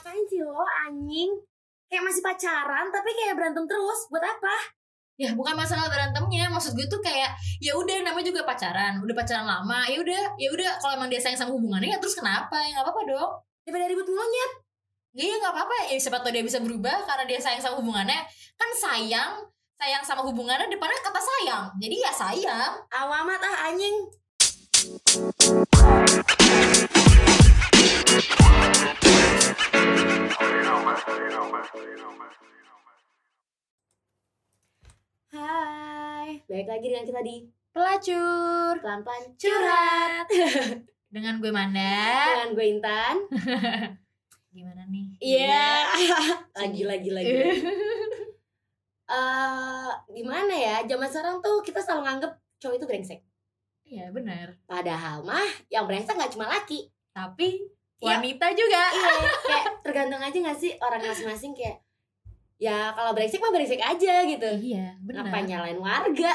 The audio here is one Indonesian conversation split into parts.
Ngapain sih lo anjing? Kayak masih pacaran tapi kayak berantem terus. Buat apa? ya bukan masalah berantemnya maksud gue tuh kayak ya udah namanya juga pacaran udah pacaran lama ya udah ya udah kalau emang dia sayang sama hubungannya ya terus kenapa ya nggak apa-apa dong Daripada ribut monyet. ya ya nggak apa-apa ya siapa tahu dia bisa berubah karena dia sayang sama hubungannya kan sayang sayang sama hubungannya depannya kata sayang jadi ya sayang Awamat ah anjing. Hai, balik lagi dengan kita di pelacur pelan-pelan curhat dengan gue Manda dengan gue Intan. gimana nih Iya, lagi lagi lagi. Eh, gimana ya? Zaman sekarang tuh kita selalu nganggep cowok itu brengsek. iya benar Padahal mah yang brengsek nggak cuma laki. tapi Iya. wanita juga Iya, kayak tergantung aja gak sih orang masing-masing kayak ya kalau brengsek mah brengsek aja gitu. iya benar Ngapa nyalain warga?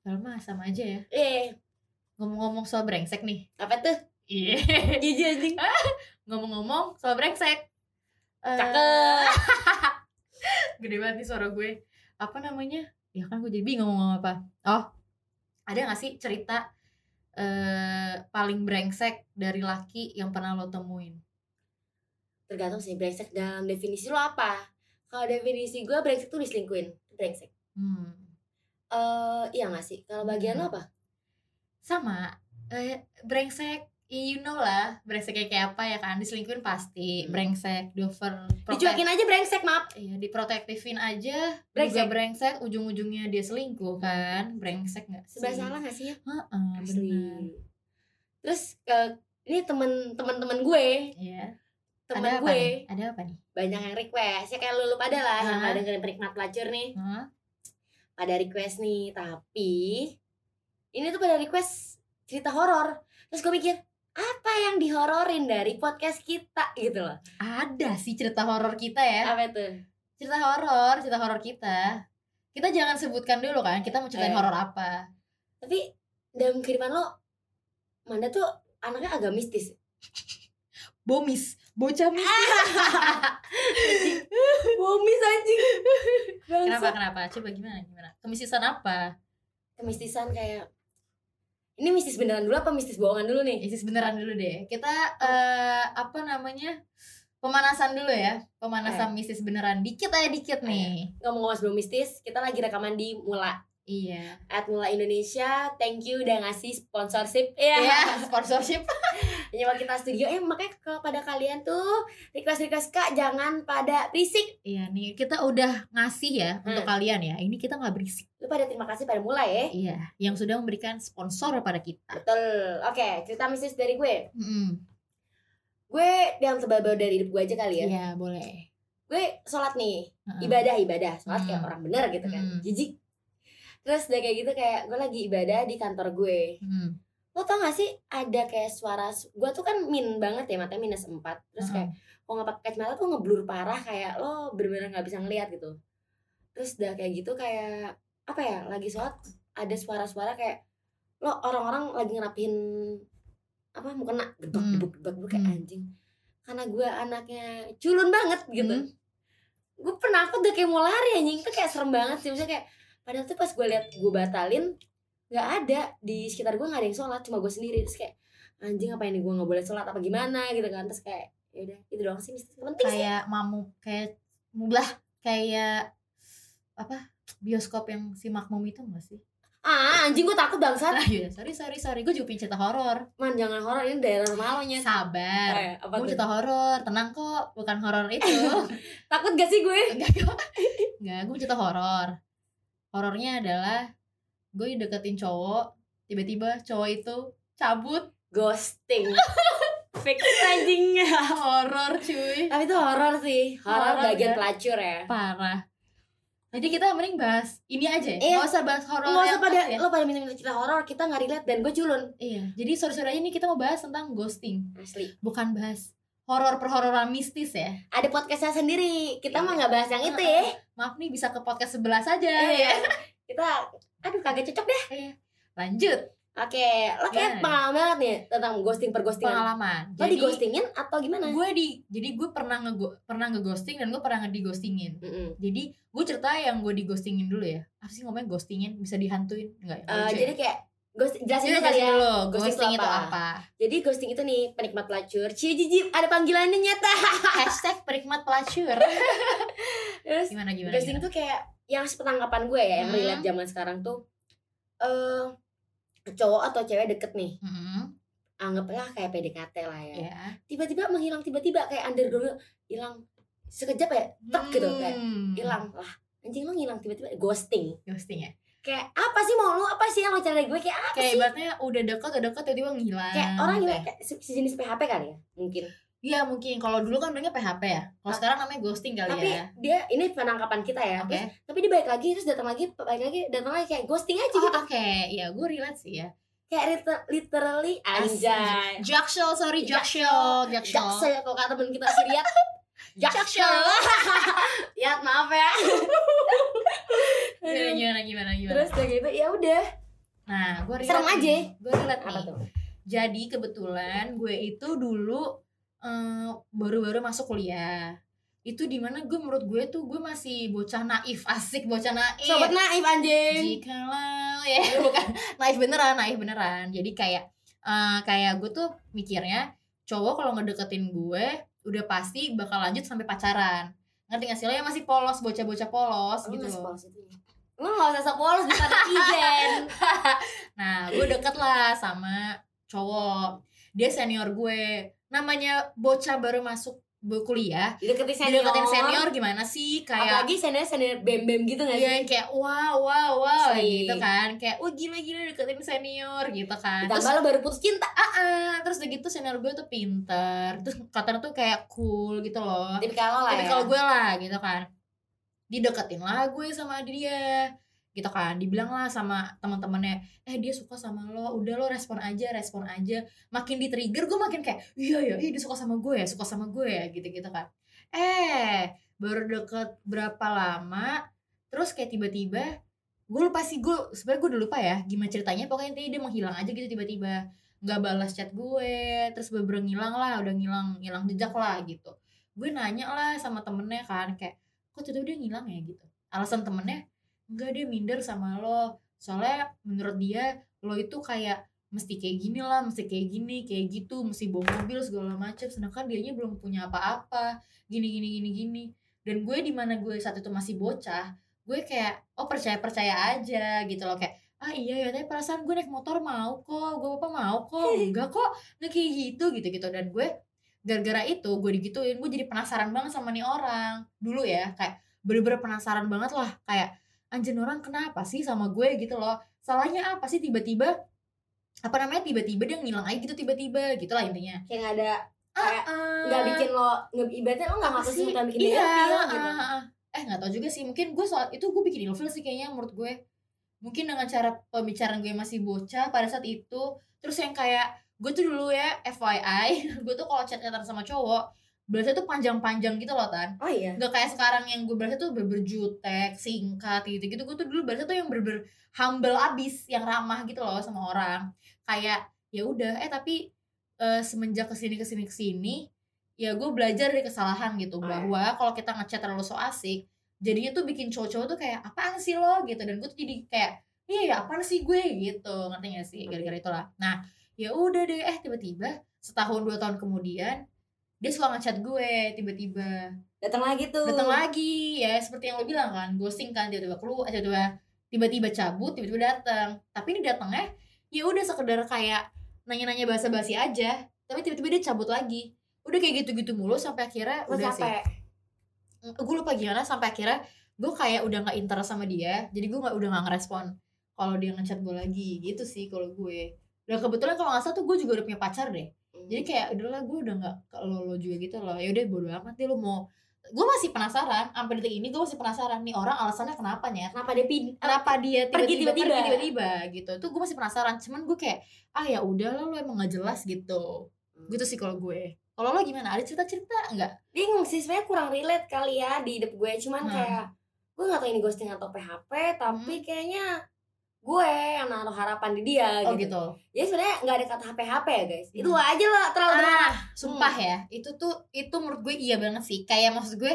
Kalau mah sama aja ya Eh, ngomong-ngomong soal brengsek nih apa tuh? iya Jijik anjing. ngomong-ngomong soal brengsek Eh, Cakep. gede banget nih suara gue apa namanya ya kan gue jadi bingung ngomong apa oh ada gak sih cerita eh paling brengsek dari laki yang pernah lo temuin Tergantung sih brengsek dalam definisi lo apa. Kalau definisi gue brengsek tuh diselingkuin. Brengsek. hmm. Eh, iya gak sih? Kalau bagian lo apa? sama eh brengsek you know lah brengseknya kayak apa ya kan diselingkuhin pasti Hmm. brengsek di over Dicuekin aja brengsek, maaf. Iya, diprotektifin aja, Brengsek. brengsek. juga brengsek, ujung-ujungnya dia selingkuh kan, brengsek nggak sih? Sebelah salah gak sih ya? Heeh, benar. Terus ke ini temen teman-teman gue, Iya. temen Ada apa gue nih? Ada apa nih? banyak yang request ya kayak lu, pada lah yang Hah? ada dengerin penikmat pelacur nih Hah? pada request nih tapi ini tuh pada request cerita horor terus gue mikir apa yang dihororin dari podcast kita gitu loh Ada sih cerita horor kita ya. apa tuh Cerita horor, cerita horor kita. Kita jangan sebutkan dulu kan, kita mau ceritain Eh. horor apa. tapi dalam kehidupan lo Manda tuh anaknya agak mistis Bomis, bocah mistis. bomis anjing kenapa Bangsa. kenapa? Coba gimana gimana? Kemisisan apa? kemistisan kayak ini mistis beneran dulu apa mistis bohongan dulu nih Isis beneran dulu deh. Kita eh apa namanya? Pemanasan dulu ya. Pemanasan mistis beneran dikit aja dikit nih. ngomong-ngomong sebelum mistis kita lagi rekaman di Mula Iya. at Mula Indonesia thank you udah ngasih sponsorship ya Iya, sponsorship. nyewa kita studio eh makanya kepada kalian tuh request request kak jangan pada berisik Iya nih, kita udah ngasih ya untuk Hmm. kalian ya. Ini kita nggak berisik. lu pada terima kasih pada mulai ya Iya, yang sudah memberikan sponsor pada kita. betul oke cerita mistis dari gue Mm-mm. gue yang tebal-tebal dari hidup gue aja kali ya Iya, boleh. gue sholat nih ibadah ibadah sholat kayak Hmm. orang bener gitu kan Hmm. jijik terus udah kayak gitu kayak gue lagi ibadah di kantor gue Mm. Lo tau gak sih ada kayak suara gue tuh kan min banget ya matanya minus 4 terus kayak kalau nggak pakai kacamata tuh ngeblur parah kayak lo bener-bener nggak bisa ngeliat gitu terus udah kayak gitu kayak apa ya lagi sholat ada suara-suara kayak lo orang-orang lagi ngerapihin apa mukena gebak Hmm. gebuk kayak Hmm. anjing karena gue anaknya culun banget gitu Hmm. gue penakut udah kayak mau lari anjing itu kayak serem banget sih misalnya kayak padahal tuh pas gue liat gue batalin nggak ada di sekitar gue nggak ada yang sholat cuma gue sendiri terus kayak anjing apa ini gue nggak boleh sholat apa gimana gitu kan terus kayak ya udah itu doang sih penting sih Kayak mamu kayak mublah kayak apa? Bioskop yang si Makmum itu enggak sih? ah anjing gue takut bangsat Ah, iya, sorry sorry sorry. Gue juga punya cerita horor. man jangan horor ini daerah malonya Sabar. Eh, apa Gue cerita horor, tenang kok, bukan horor itu. takut gak sih gue Enggak, enggak, gue cerita horor. Horornya adalah gue deketin cowok, tiba-tiba cowok itu cabut. ghosting fix anjing Horor cuy. tapi itu horor sih horor Horor, bagian kan? pelacur ya Parah. Jadi kita mending bahas ini aja. Iya. Nggak usah bahas horor nggak usah pada ya. lo pada minta-minta cerita horor kita nggak relate dan gue culun Iya. Jadi sore-sore aja nih kita mau bahas tentang ghosting, asli bukan bahas horor perhororan mistis ya. ada podcastnya sendiri kita Iya. mah nggak bahas yang itu ya Maaf nih bisa ke podcast sebelah saja Iya. ya. kita aduh kagak cocok deh Lanjut. Oke, lo kayak pengalaman banget nih tentang ghosting per ghostingan. pengalaman Lo di ghostingin atau gimana? gue di jadi gue pernah nge pernah ngeghosting dan gue pernah nge ghostingin Mm-mm. jadi gue cerita yang gue di ghostingin dulu ya apa sih ngomongnya ghostingin bisa dihantuin enggak Lucu ya? jadi kayak ghost, jelasin Jadi dulu kali ya. dulu, Ghosting ghosting, itu itu apa? apa? Jadi ghosting itu nih penikmat pelacur. Cie jijib, ada panggilannya nyata. Hashtag perikmat pelacur. Terus Gimana gimana? ghosting gimana? tuh kayak yang sepetangkapan gue ya, yang Hmm. relate zaman sekarang tuh eh cowok atau cewek deket nih, Mm-mm, anggaplah kayak PDKT lah ya. ya. Tiba-tiba menghilang tiba-tiba kayak underground hilang sekejap ya, tek gitu kayak Hmm. hilang lah. Anjing lo ngilang tiba-tiba ghosting. Ghosting ya. Kayak apa sih mau lu? Apa sih yang lo cari dari gue? Kayak apa Kayak sih? ibaratnya udah deket, udah deket tiba-tiba ngilang. Kayak orang gitu ya. kayak se- sejenis PHP kali ya, mungkin. Iya mungkin kalau dulu kan bilangnya PHP ya. Kalau sekarang namanya ghosting kali Tapi ya. dia ini penangkapan kita ya. Oke. Terus, tapi dia balik lagi terus datang lagi, balik lagi, datang lagi kayak ghosting aja Oh, gitu. Oke, ya gue relate sih ya. Kayak liter- literally anjay. Jaksel, sorry Jaksel, Jaksel. Jaksel kalau kata temen kita si Riyad. Jaksel. ya maaf ya. Gimana gimana gimana gimana. Terus kayak gitu ya udah. Nah, gue relate. Serem aja. Gue relate Apa tuh? Jadi kebetulan gue itu dulu eh, baru-baru masuk kuliah. Itu di mana gue menurut gue tuh gue masih bocah naif, asik bocah naif. Sobat naif anjing. Jikalau ya bukan naif beneran, naif beneran. Jadi kayak eh, kayak gue tuh mikirnya cowok kalau ngedeketin gue udah pasti bakal lanjut sampai pacaran. Ngerti gak sih lo yang masih polos, bocah-bocah polos Lu gitu loh. sepolos itu ya? Lu gak usah sepolos bisa netizen. Nah, gue deket lah sama cowok. Dia senior gue. Namanya bocah baru masuk kuliah. Dideketin senior. Dideketin senior gimana sih? Kayak Apalagi senior senior bem bem gitu gak Iya sih? kayak wow wow wow Sweet. gitu kan kayak wah gila gila deketin senior gitu kan terus Ditambah lo baru putus cinta. ah, ah, terus udah gitu senior gue tuh pinter terus katanya tuh kayak cool gitu loh Tapi kalau lah tapi ya. kalau gue lah gitu kan dideketin lah gue sama dia gitu kan. Dibilang lah sama teman-temannya eh dia suka sama lo udah lo respon aja respon aja. Makin di trigger gue makin kayak iya ya iya dia suka sama gue ya suka sama gue ya gitu gitu kan. Eh baru deket berapa lama terus kayak tiba-tiba gue lupa sih gue sebenarnya gue udah lupa ya gimana ceritanya pokoknya intinya dia menghilang aja gitu tiba-tiba. Nggak balas chat gue terus bener ngilang lah udah ngilang ngilang jejak lah gitu. Gue nanya lah sama temennya kan kayak kok tiba-tiba dia ngilang ya? gitu. Alasan temennya enggak dia minder sama lo. Soalnya menurut dia lo itu kayak mesti kayak gini lah mesti kayak gini kayak gitu mesti bawa mobil segala macam sedangkan dianya belum punya apa-apa. Gini gini gini gini. Dan gue di mana gue saat itu masih bocah gue kayak oh percaya percaya aja gitu loh. Kayak ah iya ya tapi perasaan gue naik motor mau kok. Gue apa mau kok. Enggak kok nggak kayak gitu gitu gitu dan gue gara-gara itu gue digituin gue jadi penasaran banget sama nih orang. Dulu ya kayak bener-bener penasaran banget lah. Kayak anjir orang kenapa sih sama gue gitu loh salahnya apa sih tiba-tiba apa namanya tiba-tiba dia ngilang aja gitu tiba-tiba gitu lah intinya Kayak gak ada Kayak Ah, nggak bikin lo ibaratnya lo nggak apa ngaku sih? bukan bikin iya, dia ilfeel gitu. ah, ah. eh nggak tahu juga sih mungkin gue saat itu gue bikin ilfil sih kayaknya menurut gue mungkin dengan cara pembicaraan gue masih bocah pada saat itu terus yang kayak gue tuh dulu ya FYI gue tuh kalau chat-chatan sama cowok balasnya tuh panjang-panjang gitu loh tan. Oh iya. nggak kayak sekarang yang gue balasnya tuh bener jutek singkat gitu gitu gue tuh dulu balasnya tuh yang bener humble abis yang ramah gitu loh sama orang. Kayak ya udah eh tapi eh, semenjak ke sini ke sini ke sini ya gue belajar dari kesalahan gitu Oh, iya. bahwa kalau kita ngechat terlalu so asik jadinya tuh bikin cowok-cowok tuh kayak apaan sih lo? gitu. Dan gue tuh jadi kayak iya ya apaan sih gue? gitu. Ngerti gak sih? Gara-gara itulah. Nah ya udah deh eh tiba-tiba setahun dua tahun kemudian dia suka ngechat gue tiba-tiba. Datang lagi tuh. datang lagi ya seperti yang lo bilang kan ghosting kan tiba-tiba keluar eh, tiba-tiba tiba-tiba cabut tiba-tiba datang. Tapi ini datangnya ya udah sekedar kayak nanya-nanya basa-basi aja. Tapi tiba-tiba dia cabut lagi. Udah kayak gitu-gitu mulu sampai akhirnya Lo udah sih. Capek. gue lupa gimana sampai akhirnya gue kayak udah nggak interest sama dia jadi gue nggak udah nggak ngerespon kalau dia ngechat gue lagi gitu sih kalau gue. Dan kebetulan kalau nggak salah tuh gue juga udah punya pacar deh jadi kayak udahlah gue udah nggak ke lo lo juga gitu loh. Ya udah bodo amat deh lo mau gue masih penasaran sampai detik ini gue masih penasaran nih orang alasannya kenapa nya? Kenapa dia pin kenapa dia pergi tiba-tiba pergi tiba-tiba? gitu. Tuh gue masih penasaran cuman gue kayak ah ya udahlah lo emang nggak jelas gitu. Gitu sih kalau gue. Kalau lo gimana? Ada cerita-cerita nggak? Bingung sih sebenarnya kurang relate kali ya di hidup gue. Cuman Hmm. kayak gue gak tahu ini ghosting atau PHP tapi kayaknya gue yang naruh harapan di dia oh gitu. gitu Jadi sebenarnya nggak ada kata HP HP ya guys. Itu Hmm. aja lah terlalu berharap. ah sumpah ya itu tuh itu menurut gue iya banget sih kayak maksud gue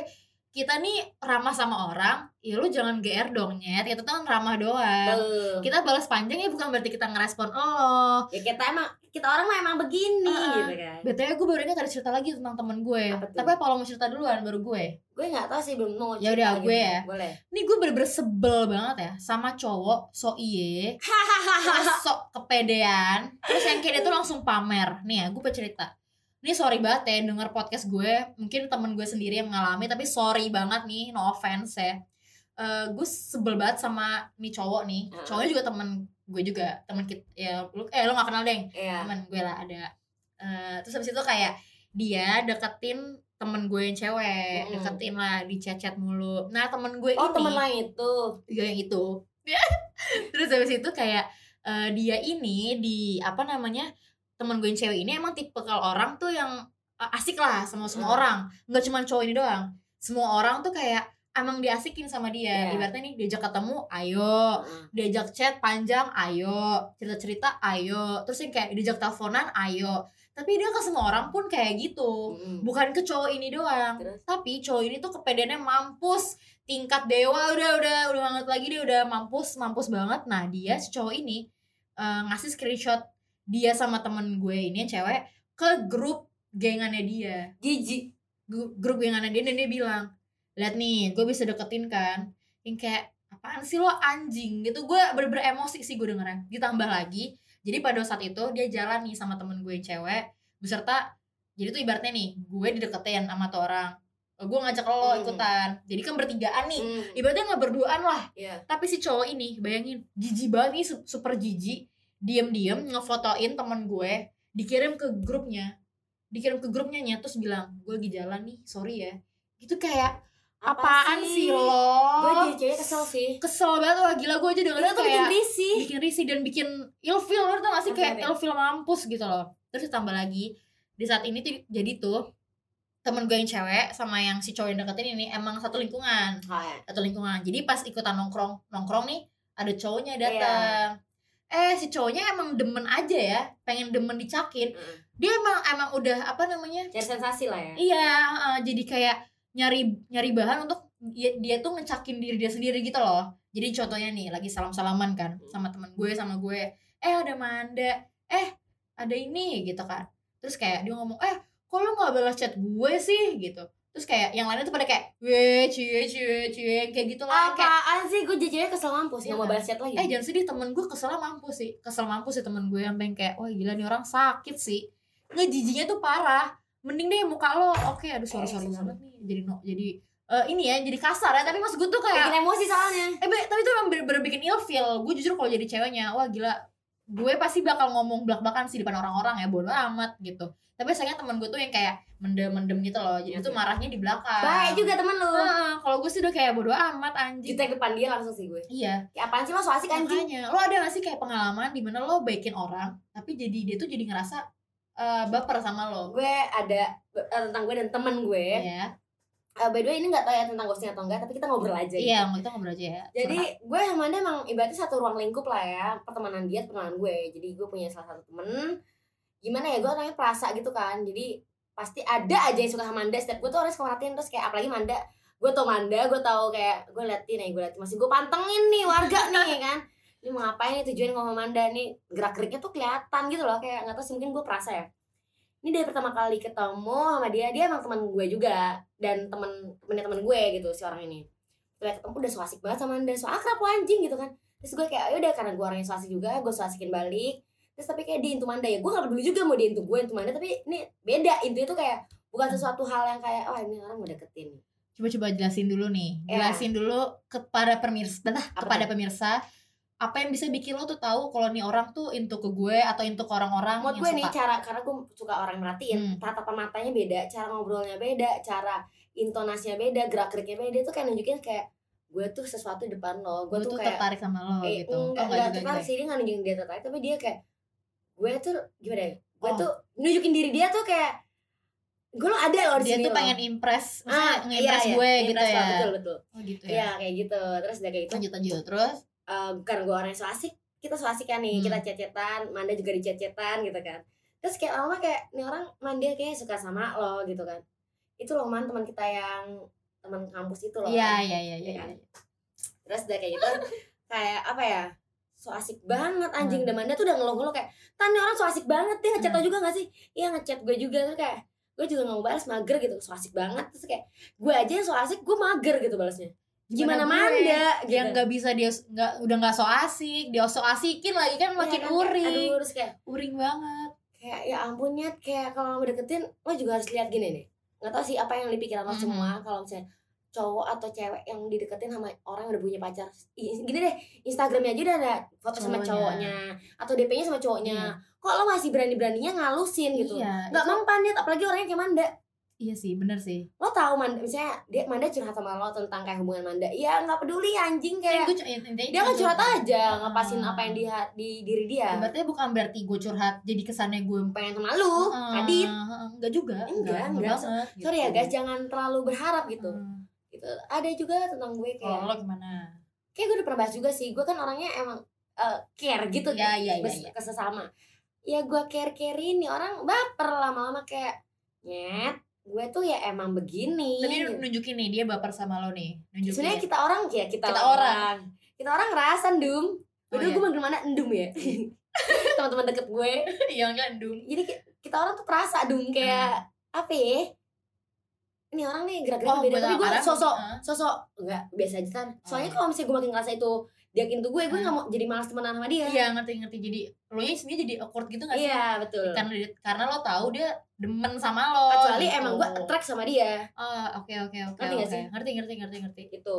kita nih ramah sama orang ya lu jangan GR dong nyet. Itu tuh kan ramah doang. Tuh. kita balas panjang ya bukan berarti kita ngerespon lo. Ya kita emang kita orang mah emang begini Ah, gitu kan. BTW gue baru ingat ada cerita lagi tentang temen gue. Apa tuh? Tapi apa lo mau cerita duluan? Baru gue? Gue nggak tahu sih belum mau Ya cerita udah, gue ya. Boleh. Ini gue bener-bener sebel banget ya Sama cowok so iye sok kepedean. Terus yang kayak dia tuh langsung pamer. Nih ya gue cerita Ini sorry banget ya denger podcast gue Mungkin temen gue sendiri yang mengalami Tapi sorry banget nih no offense ya Eh, Gue sebel banget sama nih cowok nih Ah. Cowoknya juga temen gue juga Temen kita ya, lu, Eh lo gak kenal deng Iya. temen gue lah ada Eh, terus habis itu kayak dia deketin temen gue yang cewek Mm-mm. deketin lah di chat mulu nah temen gue Oh ini teman lain itu. Iya yang itu terus habis itu kayak eh, dia ini di apa namanya temen gue yang cewek ini emang tipe kalau orang tuh yang eh, asik lah sama semua Hmm. orang. Nggak cuma cowok ini doang. Semua orang tuh kayak emang diasikin sama dia. Iya. ibaratnya nih diajak ketemu ayo. Heeh. diajak chat panjang ayo. Cerita cerita ayo. Terus yang kayak diajak teleponan ayo. Tapi dia ke semua orang pun kayak gitu. Mm-mm. bukan ke cowok ini doang. Terus? tapi cowok ini tuh kepedeannya mampus. Tingkat dewa udah udah udah banget lagi dia udah mampus mampus banget. Nah dia si cowok ini eh, ngasih screenshot dia sama temen gue ini yang cewek ke grup gengannya dia. Gu- grup gengannya dia dan dia bilang lihat nih gue bisa deketin kan yang kayak apaan sih lo anjing gitu gue bener-bener emosi sih gue dengernya ditambah lagi jadi pada saat itu dia jalan nih sama temen gue yang cewek beserta jadi tuh ibaratnya nih gue dideketin sama tuh orang gue ngajak lo Hmm. ikutan jadi kan bertigaan nih Mm. ibaratnya nggak berduaan lah Iya. tapi si cowok ini bayangin jijik banget nih su- super jijik diem-diem ngefotoin temen gue dikirim ke grupnya dikirim ke grupnya nya terus bilang gue lagi jalan nih sorry ya gitu kayak Apa apaan sih, lo Gue jadi cewek kesel sih. kesel banget wah gila gue aja Itu dengerin tuh bikin kayak risih. bikin risih dan bikin ilfil lo tau gak sih kayak oke. ilfil mampus gitu loh terus tambah lagi di saat ini tuh jadi tuh temen gue yang cewek sama yang si cowok yang deketin ini emang satu lingkungan Oh, ya. satu lingkungan jadi pas ikutan nongkrong nongkrong nih ada cowoknya Iya. datang eh si cowoknya emang demen aja ya pengen demen dicakin. Mm. dia emang emang udah apa namanya? Cari sensasi lah ya. iya eh, jadi kayak nyari nyari bahan untuk dia, dia tuh ngecakin diri dia sendiri gitu loh. Jadi contohnya nih lagi salam salaman kan sama temen gue sama gue. Eh ada Manda. Eh ada ini gitu kan. Terus kayak dia ngomong eh kok lu nggak balas chat gue sih? gitu terus kayak yang lainnya tuh pada kayak weh cie cie cie kayak gitu lah kayak Apaan sih? Gue cewek kesel mampus. Iya Gak mau kan? balas chat lagi. Eh jangan sedih temen gue kesel mampus sih. Kesel mampus sih temen gue yang pengen kayak wah gila nih orang sakit sih. Nggak jijinya tuh parah. Mending deh muka lo. Oke aduh sorry Eh, sorry sorry. banget nih jadi no jadi eh, ini ya jadi kasar ya. Tapi maksud gue tuh kayak Bikin emosi soalnya. Eh be- tapi itu emang bener-bener bikin ilfeel. Gue jujur kalau jadi ceweknya wah gila gue pasti bakal ngomong belak-belakan sih di depan orang-orang ya bodo amat gitu. Tapi sayangnya temen gue tuh yang kayak mendem-mendem gitu loh jadi tuh Oke. marahnya di belakang. Baik juga temen lu. Nah, kalau gue sih udah kayak bodo amat anjing. Jutek depan dia langsung sih gue. Iya. Kayak apaan sih lo so asik anjing? Makanya, lo ada gak sih kayak pengalaman di mana lo baikin orang tapi jadi dia tuh jadi ngerasa eh, baper sama lo? Gue ada eh, tentang gue dan temen gue. Iya, Eh, By the way ini gak tau ya tentang ghosting atau enggak Tapi kita ngobrol aja iya, gitu. kita ngobrol aja ya. Jadi gue sama dia emang ibaratnya satu ruang lingkup lah ya Pertemanan dia, pertemanan gue. Jadi gue punya salah satu temen. Gimana ya, gue orangnya perasa gitu kan. Jadi pasti ada aja yang suka sama Manda Setiap gue tuh harus merhatiin Terus kayak apalagi Manda Gue tau Manda, gue tau kayak Gue liatin ya, gue liatin Masih gue pantengin nih warga nih kan. Ini mau ngapain nih tujuan ngomong Manda nih? Gerak-geriknya tuh kelihatan gitu loh. Kayak gak tau sih mungkin gue perasa ya ini dari pertama kali ketemu sama dia dia emang teman gue juga dan temen temennya temen gue gitu si orang ini. Setelah ketemu udah so asik banget sama anda so akrab lo anjing gitu kan. Terus gue kayak yaudah karena gue orangnya so asik juga gue so asikin balik. Terus tapi kayak dia intu manda ya gue gak peduli juga mau dia intu gue intu manda tapi ini beda. Intu itu kayak bukan sesuatu hal yang kayak oh ini orang mau deketin. Coba-coba jelasin dulu nih. Ya. Jelasin dulu kepada pemirsa, Apa kepada pemirsa apa yang bisa bikin lo tuh tahu kalau nih orang tuh into ke gue atau into ke orang-orang yang gue suka. nih cara karena gue suka orang merhatiin Hmm. tatapan matanya beda cara ngobrolnya beda cara intonasinya beda gerak geriknya beda itu kayak nunjukin kayak gue tuh sesuatu di depan lo gue gue tuh tuh kayak tertarik sama lo eh, gitu. enggak, oh, enggak juga tertarik gitu. sih dia nggak nunjukin dia tertarik tapi dia kayak gue tuh gimana ya gue Oh. tuh nunjukin diri dia tuh kayak gue lo ada loh di Dia sini tuh loh. pengen impress, maksudnya ah, nge-impress iya, iya, gue gitu impress ya. lo, betul betul Oh gitu iya ya. kayak gitu terus udah kayak gitu Lanjut lanjut terus. Karena gue orang yang so asik kita so asik kan nih Hmm. kita cecetan Manda juga dicecetan gitu kan terus kayak lama kayak nih orang Manda kayak suka sama lo gitu kan itu loh man teman kita yang teman kampus itu loh Iya, kan. iya, iya, iya. Iya kan? terus udah kayak gitu kayak apa ya so asik banget anjing Hmm. dan Manda tuh udah ngeluh-ngeluh kayak tan nih orang so asik banget dia ngechat lo Hmm. juga gak sih iya ngechat gue juga tuh kayak gue juga gak mau balas mager gitu so asik banget terus kayak gue aja yang so asik gue mager gitu balasnya gimana, gue Manda? gitu yang nggak bisa dia nggak udah nggak so asik dia so asikin lagi kan Iya makin kan, kayak, uring. aduh terus kayak uring banget. Kayak ya ampun Nyet, kayak kalau mau deketin lo juga harus lihat gini nih. Nggak tahu sih apa yang di pikiran lo Mhm. semua kalau misalnya cowok atau cewek yang dideketin sama orang yang udah punya pacar. Gini deh Instagramnya aja udah ada foto sama Cowoknya. cowoknya atau DP-nya sama cowoknya. Kok lo masih berani-beraninya ngalusin gitu? Iya nggak Nyet, apalagi orangnya kayak Manda iya sih bener sih lo tahu Manda misalnya dia Manda curhat sama lo tentang kayak hubungan Manda ya nggak peduli anjing kayak Gue intinya dia kan curhat aja Ah. ngepasin apa yang di, di diri dia berarti bukan berarti gue curhat jadi kesannya gue pengen sama lu kadit enggak juga Enggak, enggak. banget sorry ya gitu. guys jangan terlalu berharap gitu Hmm. gitu ada juga tentang gue kayak kalau lo gimana kayak gue udah pernah bahas juga sih gue kan orangnya emang eh, care gitu Iya, iya, iya, bes- iya. ke sesama ya gue care care ini orang baper lama-lama kayak nyet gue tuh ya emang begini. Gitu. nunjukin nih dia baper sama lo nih. Nunjukin sebenarnya kita orang ya kita, Kita orang. kita orang ngerasa ndum. Oh, Udah iya. gue manggil mana? Ndum ya? Teman-teman deket gue. Yang kan dum jadi kita orang tuh perasa dum kayak apa ya? Ini orang nih gerak-gerak Oh, beda tapi gue sosok sosok. Enggak biasa aja kan soalnya Oh. kalau misalnya gue makin ngerasa itu dia into gue gue Hmm. nggak mau jadi malas temenan sama dia. Iya ngerti ngerti jadi lo nya sendiri jadi awkward gitu gak sih? Iya betul. Karena karena lo tahu dia demen sama lo kecuali gitu. emang gue attract sama dia. Oh oke oke oke Ngerti gak oke. sih? ngerti ngerti ngerti ngerti. Gitu.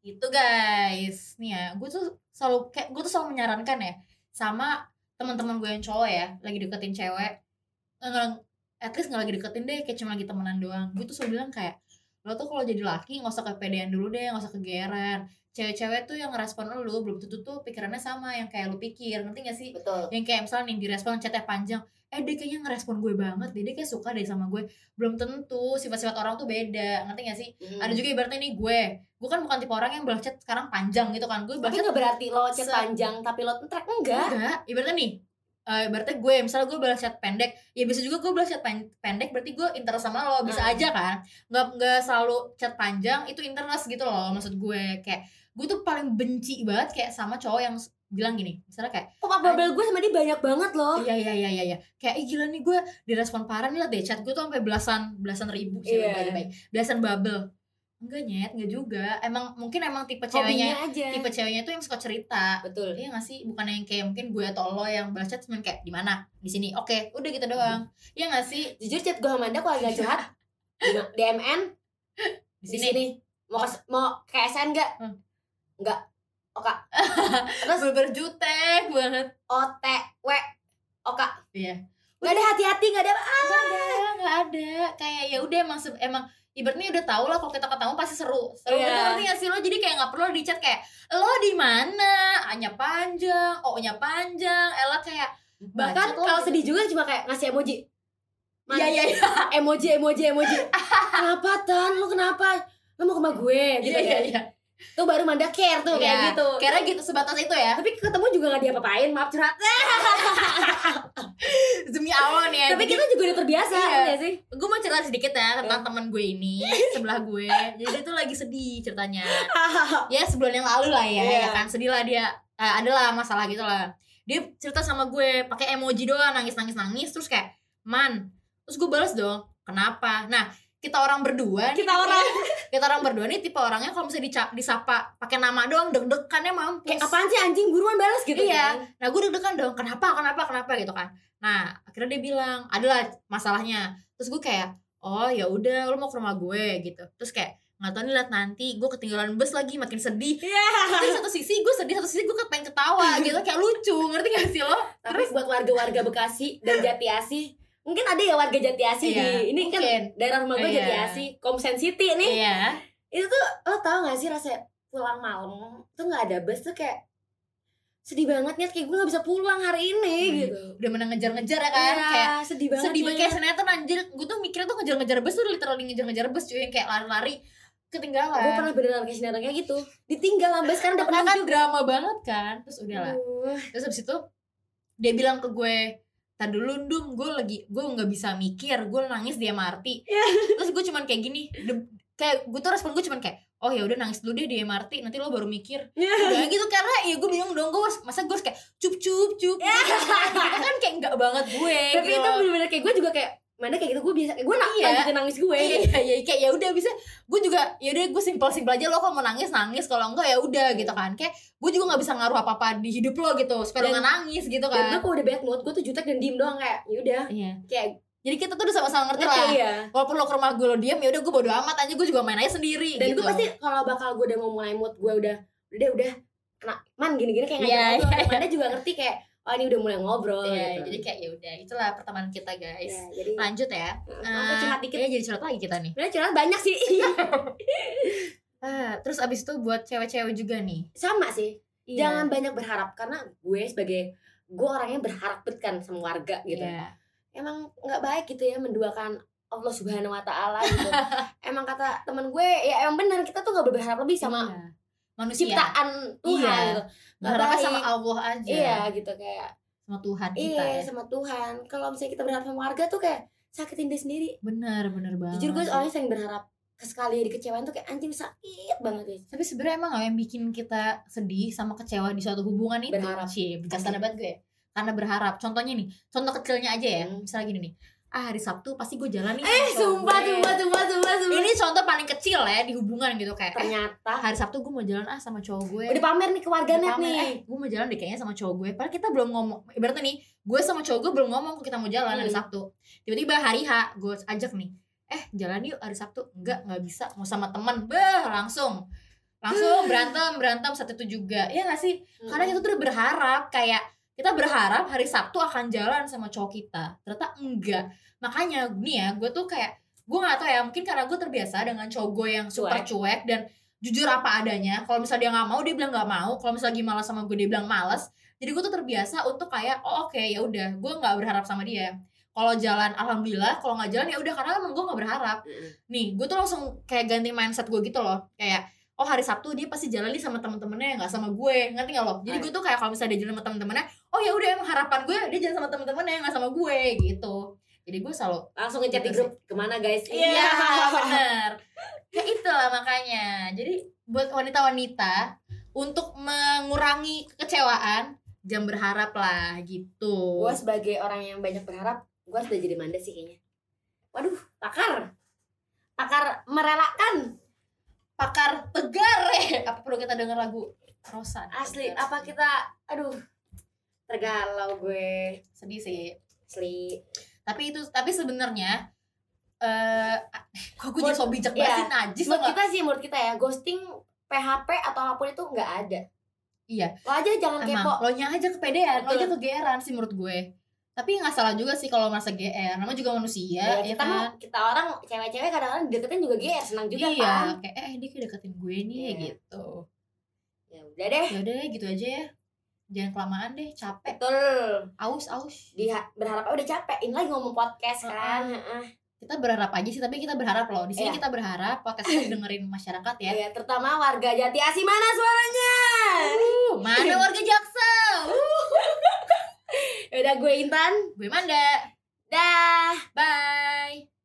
Itu guys. Nih ya gue tuh selalu kayak gue tuh selalu menyarankan ya sama teman-teman gue yang cowok ya lagi deketin cewek nggak at least nggak lagi deketin deh kayak cuma lagi temenan doang. Gue tuh selalu bilang kayak lo tuh kalau jadi laki nggak usah kepedean dulu deh nggak usah kegeran cewek-cewek tuh yang ngerespon lo belum tentu tuh pikirannya sama yang kayak lo pikir ngerti gak sih? Betul. Yang kayak misalnya nih direspon chatnya panjang eh dia kayaknya ngerespon gue banget deh dia kayak suka deh sama gue. Belum tentu sifat-sifat orang tuh beda ngerti gak sih? Hmm. ada juga ibaratnya nih gue. Gue kan bukan tipe orang yang balas chat sekarang panjang gitu kan gue balas tapi nggak berarti lo chat panjang tapi lo track enggak. Enggak ibaratnya nih eh ibaratnya gue misalnya gue balas chat pendek ya bisa juga gue balas chat pen- pendek berarti gue interest sama lo bisa Hmm. aja kan nggak nggak selalu chat panjang itu interest gitu loh maksud gue kayak gue tuh paling benci banget kayak sama cowok yang bilang gini misalnya kayak pop up bubble gue sama dia banyak banget loh Iya iya iya iya iya. Kayak Ih, gila nih gue direspon parah nih lah deh chat gue tuh sampai belasan belasan ribu sih Iya. lebih baik. Belasan bubble. Enggak nyet, enggak juga. Emang mungkin emang tipe ceweknya aja tipe ceweknya tuh yang suka cerita. betul Iya gak sih? Bukan yang kayak mungkin gue atau lo yang balas chat cuman kayak di mana? Di sini. Oke, udah gitu doang. Iya gak sih? jujur chat gue sama Anda kalau lagi gak curhat di- DMN Di di sini. sini mau ke, mau ke SN enggak Hmm. enggak oka terus Bener jutek banget. OTW oka Iya. nggak ada hati-hati nggak ada Gak ada, gak ada. Kayak ya udah emang emang ibaratnya udah tau lah kalau kita ketemu pasti seru. Seru Iya. bener ngerti gak sih lo? Jadi kayak nggak perlu di chat kayak lo di mana? A-nya panjang, O-nya panjang, Ella kayak bahkan lo kalau gitu. sedih juga cuma kayak ngasih emoji Iya iya iya. emoji emoji emoji kenapa tan lu kenapa lu mau ke rumah gue gitu Iya iya ya iya. Tuh baru manda care tuh Iya. kayak gitu Kira gitu sebatas itu ya. tapi ketemu juga nggak diapa-apain maaf curhat Demi nih ya. tapi Jadi- kita juga udah terbiasa Iya. ya sih gue mau cerita sedikit ya tentang teman gue ini sebelah gue jadi dia tuh lagi sedih ceritanya ya sebulan yang lalu lah ya Iya. ya kan sedih lah dia eh, adalah masalah gitu lah dia cerita sama gue pakai emoji doang nangis nangis nangis terus kayak man terus gue balas dong kenapa nah kita orang berdua nih, kita orang kita orang berdua nih tipe orangnya kalau misalnya dica- disapa pakai nama doang deg-degannya mampus kayak apaan sih anjing buruan balas gitu Iya. kan Nah gue deg-degan dong, kenapa, kenapa, kenapa gitu kan. Nah akhirnya dia bilang, adalah masalahnya. Terus gue kayak, oh ya udah, lo mau ke rumah gue gitu. Terus kayak nggak tahu nih liat nanti gue ketinggalan bus lagi makin sedih. Iya. Tapi satu sisi gue sedih, satu sisi gue pengen ketawa gitu, kayak lucu, ngerti gak sih lo? Tapi buat warga-warga Bekasi dan Jati Asih, mungkin ada ya warga Jati Asih Iya, di ini kan mungkin. daerah rumah gue Iya. Jati Asih, Komsen City nih. Iya. Itu tuh lo tau gak sih rasanya pulang malam tuh nggak ada bus tuh kayak sedih banget nih kayak gue nggak bisa pulang hari ini Hmm, gitu. Udah menang ngejar-ngejar ya kan, Iya, kayak sedih banget. sedih banget kayak sinetron anjir gue tuh mikirnya tuh ngejar-ngejar bus tuh literally ngejar-ngejar bus cuy yang kayak lari-lari ketinggalan gue pernah beneran kayak sinetron kayak gitu ditinggal sampai sekarang udah penuh kan juga drama banget kan terus udah lah Aduh. terus habis itu dia bilang ke gue tadi dulu dum gue lagi gue nggak bisa mikir gue nangis di MRT Iya. terus gue cuman kayak gini de- kayak gue tuh respon gue cuman kayak oh ya udah nangis dulu deh di MRT nanti lo baru mikir. Iya. udah gitu karena ya gue bingung dong gue masa gue kayak cup cup cup. Gitu kan kayak enggak banget gue tapi gitu. itu bener-bener kayak gue juga kayak mana kayak gitu gue biasa gue nak Iya. lanjutin nangis gue. Iya iya kayak ya udah bisa gue juga ya udah gue simpel simpel aja lo kalau mau nangis nangis. Kalau enggak ya udah gitu kan. Kayak gue juga nggak bisa ngaruh apa apa di hidup lo gitu supaya lo Dan- nangis gitu dan kan. gue kalau udah bad mood gue tuh jutek dan diem doang kayak yaudah iya. Kayak jadi kita tuh udah sama-sama ngerti ngerti lah. ya walaupun lo ke rumah gue lo diam ya udah gue bodo amat aja gue juga main aja sendiri dan gitu. gue pasti kalau bakal gue udah mau mulai mood gue udah udah udah kena man gini-gini kayak Iya, ngajak ngobrol iya, Amanda juga ngerti kayak oh ini udah mulai ngobrol Iya, gitu. jadi kayak ya udah itulah pertemanan kita guys. Ya, jadi lanjut ya. Aku curhat dikit. ya jadi curhat lagi kita nih. Sebenarnya curhat banyak sih. Ah, terus abis itu buat cewek-cewek juga nih. Sama sih. Iya. jangan banyak berharap karena gue sebagai gue orangnya berharap kan sama warga gitu. Iya. emang nggak baik gitu ya menduakan Allah Subhanahu Wa Taala gitu. Emang kata temen gue ya emang benar kita tuh nggak berharap lebih sama Iya. Manusia ciptaan Tuhan Iya. gitu berharapnya sama Allah aja iya gitu kayak sama Tuhan kita iya ya sama Tuhan kalau misalnya kita berharap sama warga tuh kayak sakitin diri sendiri bener bener banget jujur gue sih. soalnya sering berharap sekali dikecewain tuh kayak anjing sakit banget guys tapi sebenarnya emang gak yang bikin kita sedih sama kecewa di suatu hubungan itu Berharap. Cie, Pasti. bijaksana banget gue ya. karena berharap contohnya nih contoh kecilnya aja ya Hmm. misalnya gini nih ah hari Sabtu pasti gue jalan nih eh sumpah gue. sumpah sumpah sumpah sumpah kecil ya di hubungan gitu. Kayak eh, ternyata. hari Sabtu gue mau jalan ah sama cowok gue. Udah pamer nih ke warganet nih. Eh gue mau jalan deh kayaknya sama cowok gue. Padahal kita belum ngomong ibaratnya nih gue sama cowok gue belum ngomong kok kita mau jalan hari Hmm. Sabtu. Tiba-tiba hari H gue ajak nih eh jalan yuk hari Sabtu. Enggak nggak bisa mau sama teman bah langsung. Langsung berantem berantem satu itu juga ya gak sih? Karena kita tuh udah berharap kayak kita berharap hari Sabtu akan jalan sama cowok kita. Ternyata enggak. Makanya nih ya gue tuh kayak gue nggak tahu ya mungkin karena gue terbiasa dengan cowok gue yang super Cuek. cuek dan jujur apa adanya kalau misalnya dia nggak mau dia bilang nggak mau kalau misalnya lagi malas sama gue dia bilang malas jadi gue tuh terbiasa untuk kayak oh oke ya udah gue nggak berharap sama dia. Kalau jalan alhamdulillah kalau nggak jalan ya udah karena emang gue nggak berharap. Nih gue tuh langsung kayak ganti mindset gue gitu loh kayak oh hari Sabtu dia pasti jalan nih sama temen-temennya nggak sama gue ngerti nggak lo? Jadi gue tuh kayak kalau misalnya dia jalan sama temen-temennya oh ya udah emang harapan gue dia jalan sama temen-temennya nggak sama gue gitu jadi gue selalu langsung ngechat di Gitu grup ke mana guys? Iya bener. Kayak itulah makanya. Jadi buat wanita-wanita untuk mengurangi kekecewaan jangan berharap lah gitu. Gue sebagai orang yang banyak berharap gue harus udah jadi manda sih kayaknya? Waduh pakar. Pakar merelakan. Pakar tegar. Ya apa perlu kita dengar lagu Rosa? Asli Tegar. apa kita aduh tergalau gue. Sedih sih. Asli tapi itu tapi sebenarnya eh kok gue jadi so bijak iya. banget sih najis menurut kita sih menurut kita ya ghosting PHP atau apa pun itu nggak ada. Iya. lo aja jangan emang kepo. lo nya aja kepedean lo aja kegeeran sih menurut gue. Tapi nggak salah juga sih kalau merasa GR namanya juga manusia ya, ya kita kan? kita orang cewek-cewek kadang-kadang deketin juga GR senang juga iya kan? kayak eh dia kayak deketin gue nih Iya. gitu. Ya udah deh. Ya udah gitu aja ya jangan kelamaan deh capek. Betul. Aus aus. Di berharap udah capek. Ini lagi ngomong podcast kan. Heeh. Heeh. kita berharap aja sih tapi kita berharap loh. Di sini Iya. kita berharap podcast ini dengerin masyarakat ya. Ya terutama warga Jati Asih. Mana suaranya? Uh, mana warga Jaksel Ya udah gue Intan. Gue Manda. Dah. Bye